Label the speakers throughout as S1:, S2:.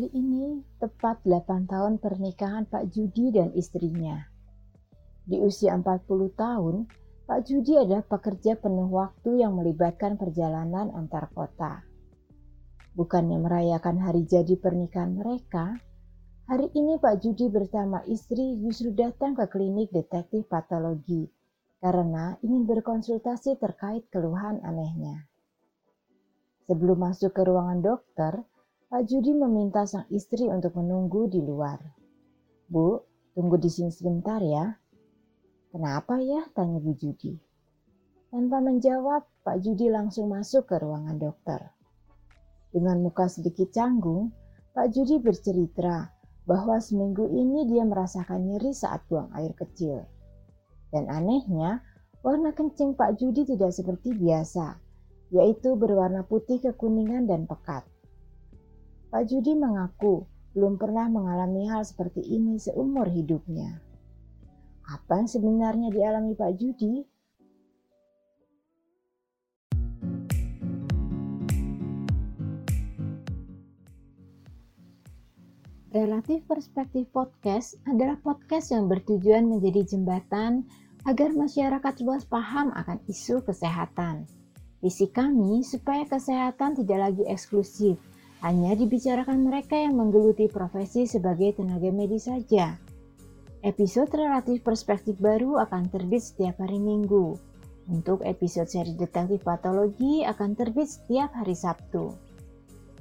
S1: Hari ini tepat 8 tahun pernikahan Pak Judi dan istrinya. Di usia 40 tahun, Pak Judi adalah pekerja penuh waktu yang melibatkan perjalanan antar kota. Bukannya merayakan hari jadi pernikahan mereka, hari ini Pak Judi bersama istri justru datang ke klinik detektif patologi karena ingin berkonsultasi terkait keluhan anehnya. Sebelum masuk ke ruangan dokter, Pak Judi meminta sang istri untuk menunggu di luar. Bu, tunggu di sini sebentar ya. Kenapa ya? Tanya Bu Judi. Tanpa menjawab, Pak Judi langsung masuk ke ruangan dokter. Dengan muka sedikit canggung, Pak Judi bercerita bahwa seminggu ini dia merasakan nyeri saat buang air kecil. Dan anehnya, warna kencing Pak Judi tidak seperti biasa, yaitu berwarna putih kekuningan dan pekat. Pak Judi mengaku belum pernah mengalami hal seperti ini seumur hidupnya. Apa yang sebenarnya dialami Pak Judi? Relatif Perspektif Podcast adalah podcast yang bertujuan menjadi jembatan agar masyarakat luas paham akan isu kesehatan. Visi kami supaya kesehatan tidak lagi eksklusif, hanya dibicarakan mereka yang menggeluti profesi sebagai tenaga medis saja. Episode relatif perspektif baru akan terbit setiap hari Minggu. Untuk episode seri detektif patologi akan terbit setiap hari Sabtu.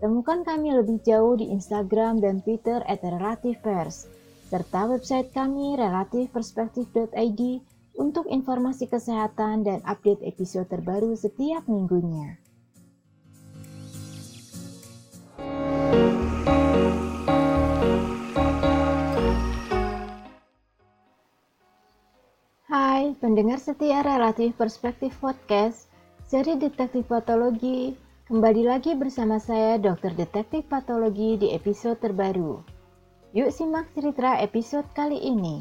S1: Temukan kami lebih jauh di Instagram dan Twitter at Relativepers, serta website kami relatifperspektif.id untuk informasi kesehatan dan update episode terbaru setiap minggunya. Pendengar setia relatif perspektif podcast, seri detektif patologi, kembali lagi bersama saya Dr. Detektif Patologi di episode terbaru. Yuk simak cerita episode kali ini.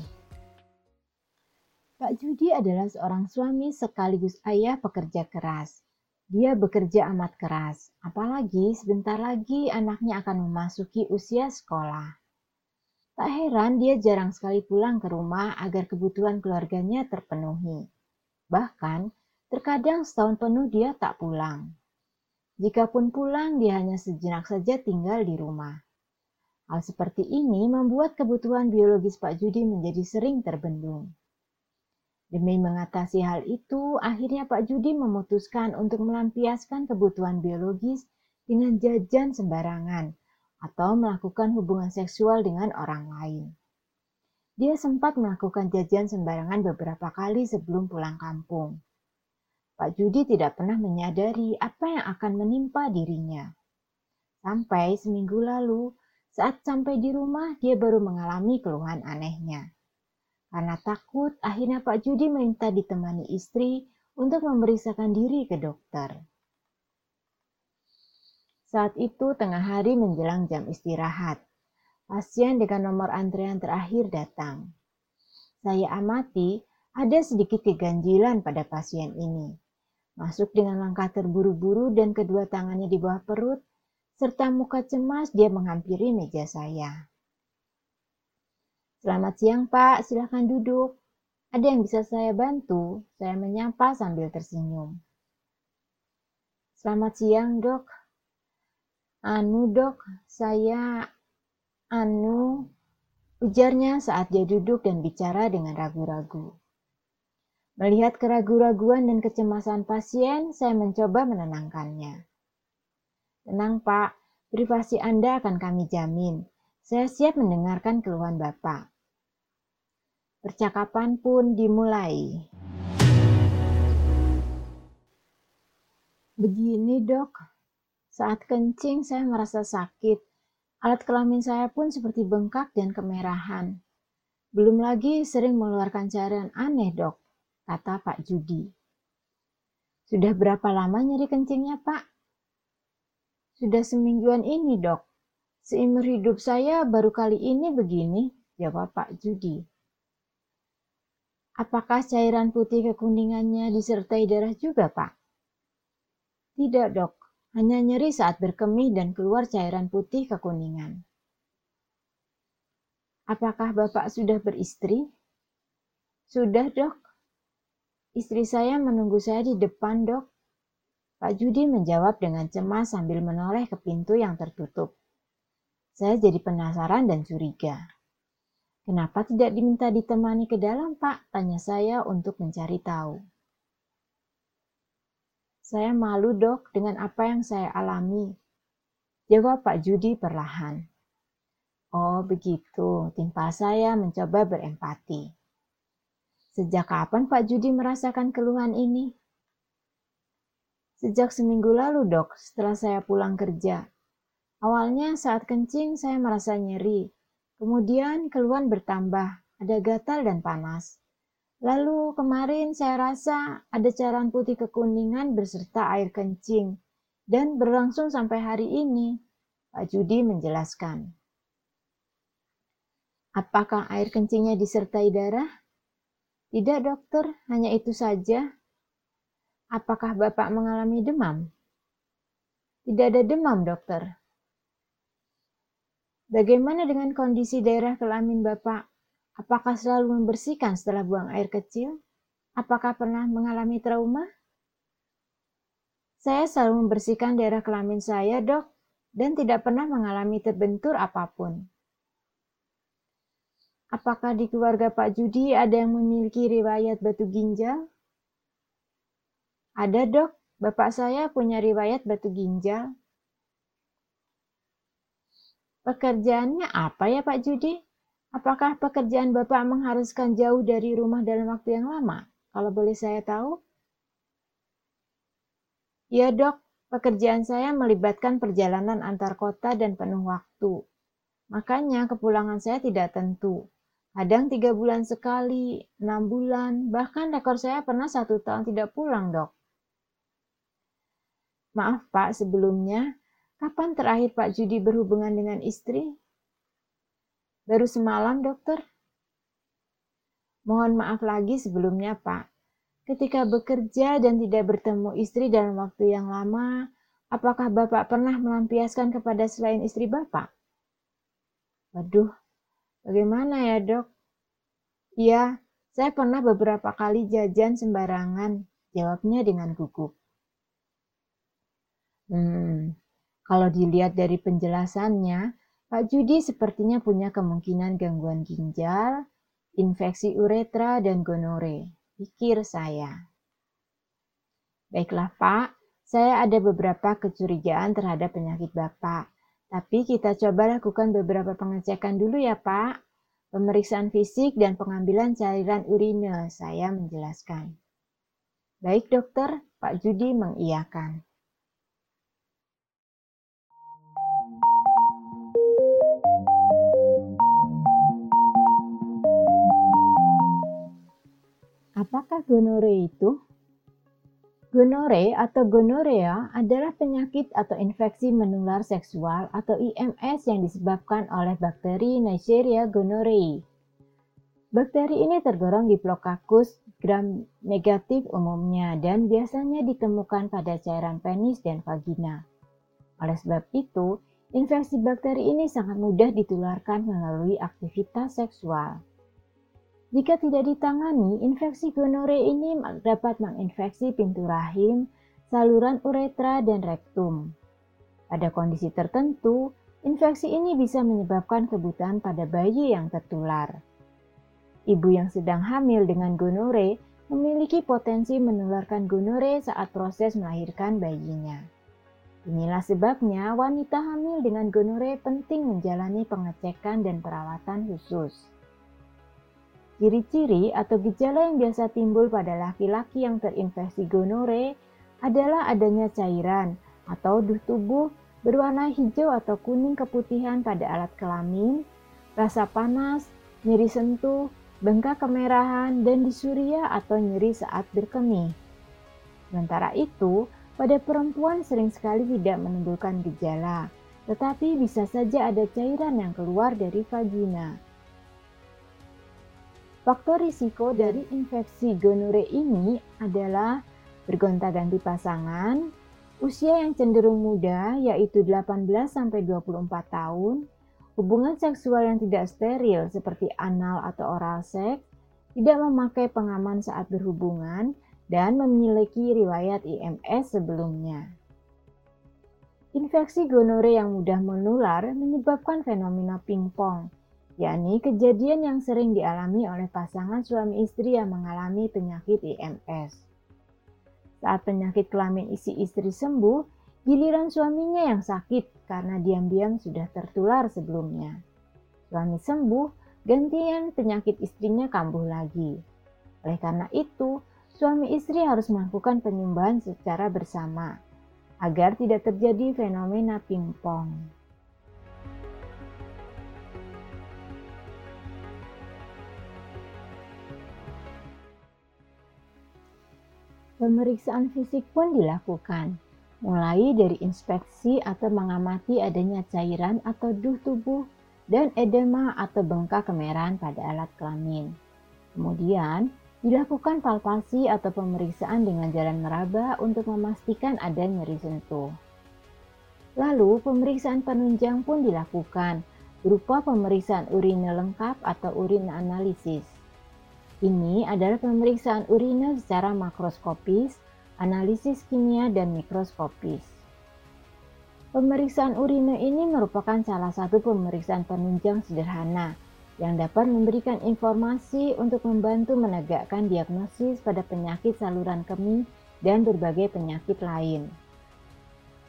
S1: Pak Judi adalah seorang suami sekaligus ayah pekerja keras. Dia bekerja amat keras, apalagi sebentar lagi anaknya akan memasuki usia sekolah. Tak heran dia jarang sekali pulang ke rumah agar kebutuhan keluarganya terpenuhi. Bahkan, terkadang setahun penuh dia tak pulang. Jikapun pulang, dia hanya sejenak saja tinggal di rumah. Hal seperti ini membuat kebutuhan biologis Pak Judi menjadi sering terbendung. Demi mengatasi hal itu, akhirnya Pak Judi memutuskan untuk melampiaskan kebutuhan biologis dengan jajan sembarangan atau melakukan hubungan seksual dengan orang lain. Dia sempat melakukan jajan sembarangan beberapa kali sebelum pulang kampung. Pak Judi tidak pernah menyadari apa yang akan menimpa dirinya. Sampai seminggu lalu, saat sampai di rumah, dia baru mengalami keluhan anehnya. Karena takut, akhirnya Pak Judi minta ditemani istri untuk memeriksakan diri ke dokter. Saat itu tengah hari menjelang jam istirahat. Pasien dengan nomor antrean terakhir datang. Saya amati ada sedikit keganjilan pada pasien ini. Masuk dengan langkah terburu-buru dan kedua tangannya di bawah perut, serta muka cemas dia menghampiri meja saya. Selamat siang Pak, silahkan duduk. Ada yang bisa saya bantu? Saya menyapa sambil tersenyum. Selamat siang dok, Anu dok, saya anu ujarnya saat dia duduk dan bicara dengan ragu-ragu. Melihat keraguan-raguan dan kecemasan pasien, saya mencoba menenangkannya. Tenang Pak, privasi Anda akan kami jamin. Saya siap mendengarkan keluhan Bapak. Percakapan pun dimulai. Begini dok, saat kencing saya merasa sakit. Alat kelamin saya pun seperti bengkak dan kemerahan. Belum lagi sering mengeluarkan cairan aneh dok, kata Pak Judi. Sudah berapa lama nyeri kencingnya pak? Sudah semingguan ini dok. Seimur hidup saya baru kali ini begini, jawab Pak Judi. Apakah cairan putih kekuningannya disertai darah juga, Pak? Tidak, dok hanya nyeri saat berkemih dan keluar cairan putih kekuningan. Apakah Bapak sudah beristri? Sudah, Dok. Istri saya menunggu saya di depan, Dok. Pak Judi menjawab dengan cemas sambil menoleh ke pintu yang tertutup. Saya jadi penasaran dan curiga. Kenapa tidak diminta ditemani ke dalam, Pak? Tanya saya untuk mencari tahu. Saya malu, dok, dengan apa yang saya alami. Jawab Pak Judi perlahan. Oh, begitu. Timpal saya mencoba berempati. Sejak kapan Pak Judi merasakan keluhan ini? Sejak seminggu lalu, dok, setelah saya pulang kerja. Awalnya saat kencing saya merasa nyeri, kemudian keluhan bertambah, ada gatal dan panas. Lalu kemarin saya rasa ada cairan putih kekuningan berserta air kencing, dan berlangsung sampai hari ini, Pak Judi menjelaskan. Apakah air kencingnya disertai darah? Tidak dokter, hanya itu saja. Apakah Bapak mengalami demam? Tidak ada demam, dokter. Bagaimana dengan kondisi daerah kelamin Bapak? Apakah selalu membersihkan setelah buang air kecil? Apakah pernah mengalami trauma? Saya selalu membersihkan daerah kelamin saya, dok, dan tidak pernah mengalami terbentur apa pun. Apakah di keluarga Pak Judi ada yang memiliki riwayat batu ginjal? Ada dok, bapak saya punya riwayat batu ginjal. Pekerjaannya apa ya Pak Judi? Apakah pekerjaan Bapak mengharuskan jauh dari rumah dalam waktu yang lama? Kalau boleh saya tahu? Ya dok, pekerjaan saya melibatkan perjalanan antar kota dan penuh waktu. Makanya kepulangan saya tidak tentu. Kadang tiga bulan sekali, enam bulan, bahkan rekor saya pernah satu tahun tidak pulang dok. Maaf Pak, sebelumnya, kapan terakhir Pak Judi berhubungan dengan istri? Baru semalam, dokter. Mohon maaf lagi sebelumnya, Pak. Ketika bekerja dan tidak bertemu istri dalam waktu yang lama, apakah Bapak pernah melampiaskan kepada selain istri Bapak? Waduh, bagaimana ya, Dok? Iya, saya pernah beberapa kali jajan sembarangan, jawabnya dengan gugup. Hmm, kalau dilihat dari penjelasannya, Pak Judi sepertinya punya kemungkinan gangguan ginjal, infeksi uretra, dan gonore. Pikir saya. Baiklah Pak, saya ada beberapa kecurigaan terhadap penyakit Bapak. Tapi kita coba lakukan beberapa pengecekan dulu ya Pak. Pemeriksaan fisik dan pengambilan cairan urine, saya menjelaskan. Baik dokter, Pak Judi mengiyakan. Apakah gonore itu? Gonore atau gonorea adalah penyakit atau infeksi menular seksual atau IMS yang disebabkan oleh bakteri Neisseria gonorrhoeae. Bakteri ini tergolong Diplococcus gram negatif umumnya dan biasanya ditemukan pada cairan penis dan vagina. Oleh sebab itu, infeksi bakteri ini sangat mudah ditularkan melalui aktivitas seksual. Jika tidak ditangani, infeksi gonore ini dapat menginfeksi pintu rahim, saluran uretra, dan rektum. Pada kondisi tertentu, infeksi ini bisa menyebabkan kebutaan pada bayi yang tertular. Ibu yang sedang hamil dengan gonore memiliki potensi menularkan gonore saat proses melahirkan bayinya. Inilah sebabnya wanita hamil dengan gonore penting menjalani pengecekan dan perawatan khusus. Ciri-ciri atau gejala yang biasa timbul pada laki-laki yang terinfeksi gonore adalah adanya cairan atau duh tubuh berwarna hijau atau kuning keputihan pada alat kelamin, rasa panas, nyeri sentuh, bengkak kemerahan, dan disuria atau nyeri saat berkemih. Sementara itu, pada perempuan sering sekali tidak menimbulkan gejala, tetapi bisa saja ada cairan yang keluar dari vagina. Faktor risiko dari infeksi gonore ini adalah bergonta-ganti pasangan, usia yang cenderung muda yaitu 18 24 tahun, hubungan seksual yang tidak steril seperti anal atau oral seks, tidak memakai pengaman saat berhubungan, dan memiliki riwayat IMS sebelumnya. Infeksi gonore yang mudah menular menyebabkan fenomena pingpong, yakni kejadian yang sering dialami oleh pasangan suami istri yang mengalami penyakit IMS. Saat penyakit kelamin isi istri sembuh, giliran suaminya yang sakit karena diam-diam sudah tertular sebelumnya. Suami sembuh, gantian penyakit istrinya kambuh lagi. Oleh karena itu, suami istri harus melakukan penyembahan secara bersama agar tidak terjadi fenomena pingpong. Pemeriksaan fisik pun dilakukan, mulai dari inspeksi atau mengamati adanya cairan atau duh tubuh dan edema atau bengkak kemerahan pada alat kelamin. Kemudian, dilakukan palpasi atau pemeriksaan dengan jalan meraba untuk memastikan ada nyeri sentuh. Lalu, pemeriksaan penunjang pun dilakukan berupa pemeriksaan urine lengkap atau urin analisis. Ini adalah pemeriksaan urina secara makroskopis, analisis kimia, dan mikroskopis. Pemeriksaan urina ini merupakan salah satu pemeriksaan penunjang sederhana yang dapat memberikan informasi untuk membantu menegakkan diagnosis pada penyakit saluran kemih dan berbagai penyakit lain.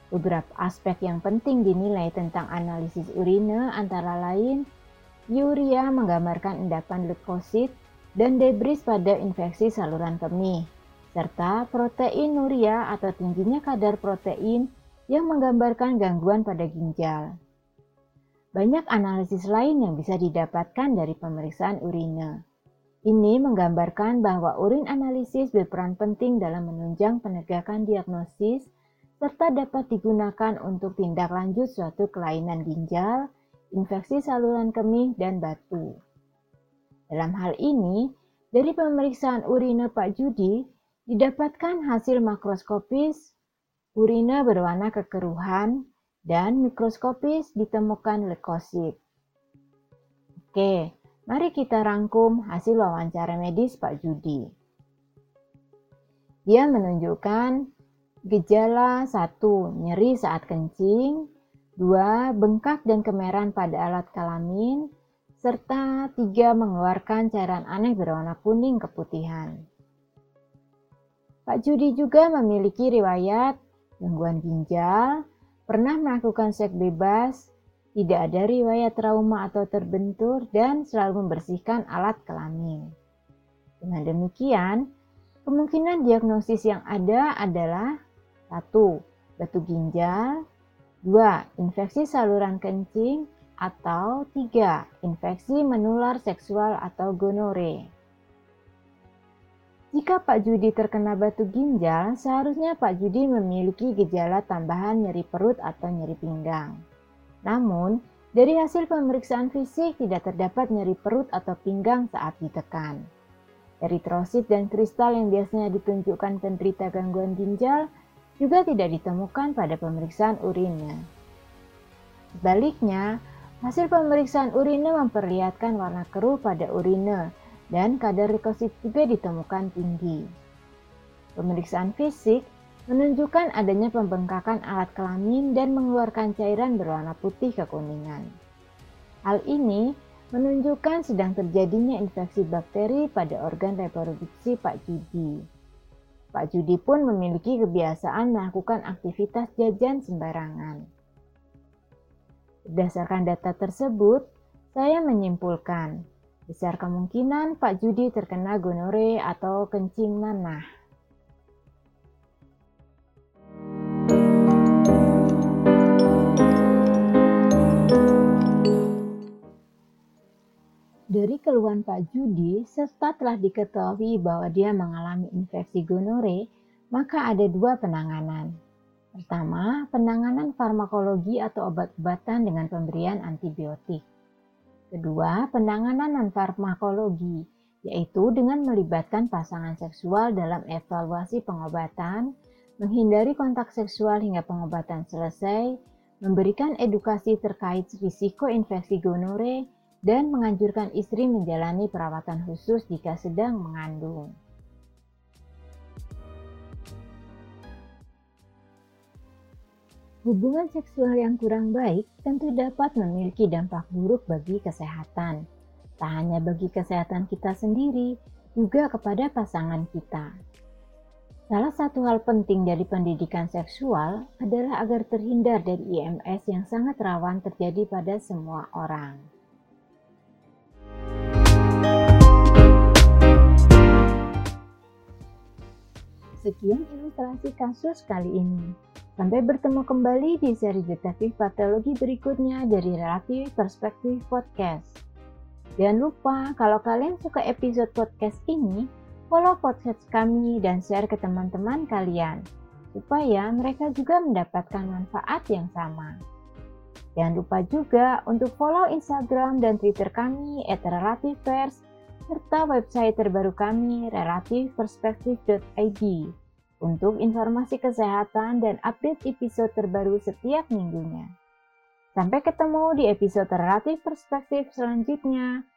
S1: Beberapa aspek yang penting dinilai tentang analisis urina antara lain, urea menggambarkan endapan leukosit dan debris pada infeksi saluran kemih, serta protein urea atau tingginya kadar protein yang menggambarkan gangguan pada ginjal. Banyak analisis lain yang bisa didapatkan dari pemeriksaan urina. Ini menggambarkan bahwa urin analisis berperan penting dalam menunjang penegakan diagnosis serta dapat digunakan untuk tindak lanjut suatu kelainan ginjal, infeksi saluran kemih, dan batu. Dalam hal ini, dari pemeriksaan urina Pak Judi, didapatkan hasil makroskopis urina berwarna kekeruhan dan mikroskopis ditemukan leukosit. Oke, mari kita rangkum hasil wawancara medis Pak Judi. Dia menunjukkan gejala satu nyeri saat kencing, dua bengkak dan kemerahan pada alat kelamin, serta tiga mengeluarkan cairan aneh berwarna kuning keputihan. Pak Judi juga memiliki riwayat gangguan ginjal, pernah melakukan seks bebas, tidak ada riwayat trauma atau terbentur, dan selalu membersihkan alat kelamin. Dengan demikian, kemungkinan diagnosis yang ada adalah 1. Batu ginjal 2. Infeksi saluran kencing atau tiga, infeksi menular seksual atau gonore. Jika Pak Judi terkena batu ginjal, seharusnya Pak Judi memiliki gejala tambahan nyeri perut atau nyeri pinggang. Namun, dari hasil pemeriksaan fisik tidak terdapat nyeri perut atau pinggang saat ditekan. Eritrosit dan kristal yang biasanya ditunjukkan penderita gangguan ginjal juga tidak ditemukan pada pemeriksaan urinnya. Sebaliknya, Hasil pemeriksaan urine memperlihatkan warna keruh pada urine dan kadar leukosit juga ditemukan tinggi. Pemeriksaan fisik menunjukkan adanya pembengkakan alat kelamin dan mengeluarkan cairan berwarna putih kekuningan. Hal ini menunjukkan sedang terjadinya infeksi bakteri pada organ reproduksi Pak Judi. Pak Judi pun memiliki kebiasaan melakukan aktivitas jajan sembarangan. Berdasarkan data tersebut, saya menyimpulkan besar kemungkinan Pak Judi terkena gonore atau kencing nanah. Dari keluhan Pak Judi, serta telah diketahui bahwa dia mengalami infeksi gonore, maka ada dua penanganan. Pertama, penanganan farmakologi atau obat-obatan dengan pemberian antibiotik. Kedua, penanganan non-farmakologi, yaitu dengan melibatkan pasangan seksual dalam evaluasi pengobatan, menghindari kontak seksual hingga pengobatan selesai, memberikan edukasi terkait risiko infeksi gonore, dan menganjurkan istri menjalani perawatan khusus jika sedang mengandung. Hubungan seksual yang kurang baik tentu dapat memiliki dampak buruk bagi kesehatan, tak hanya bagi kesehatan kita sendiri, juga kepada pasangan kita. Salah satu hal penting dari pendidikan seksual adalah agar terhindar dari IMS yang sangat rawan terjadi pada semua orang. Sekian ilustrasi kasus kali ini. Sampai bertemu kembali di seri detektif patologi berikutnya dari Relatif Perspektif Podcast. Jangan lupa kalau kalian suka episode podcast ini, follow podcast kami dan share ke teman-teman kalian, supaya mereka juga mendapatkan manfaat yang sama. Jangan lupa juga untuk follow Instagram dan Twitter kami @relativepers serta website terbaru kami relativperspektif.id untuk informasi kesehatan dan update episode terbaru setiap minggunya. Sampai ketemu di episode Relatif Perspektif selanjutnya.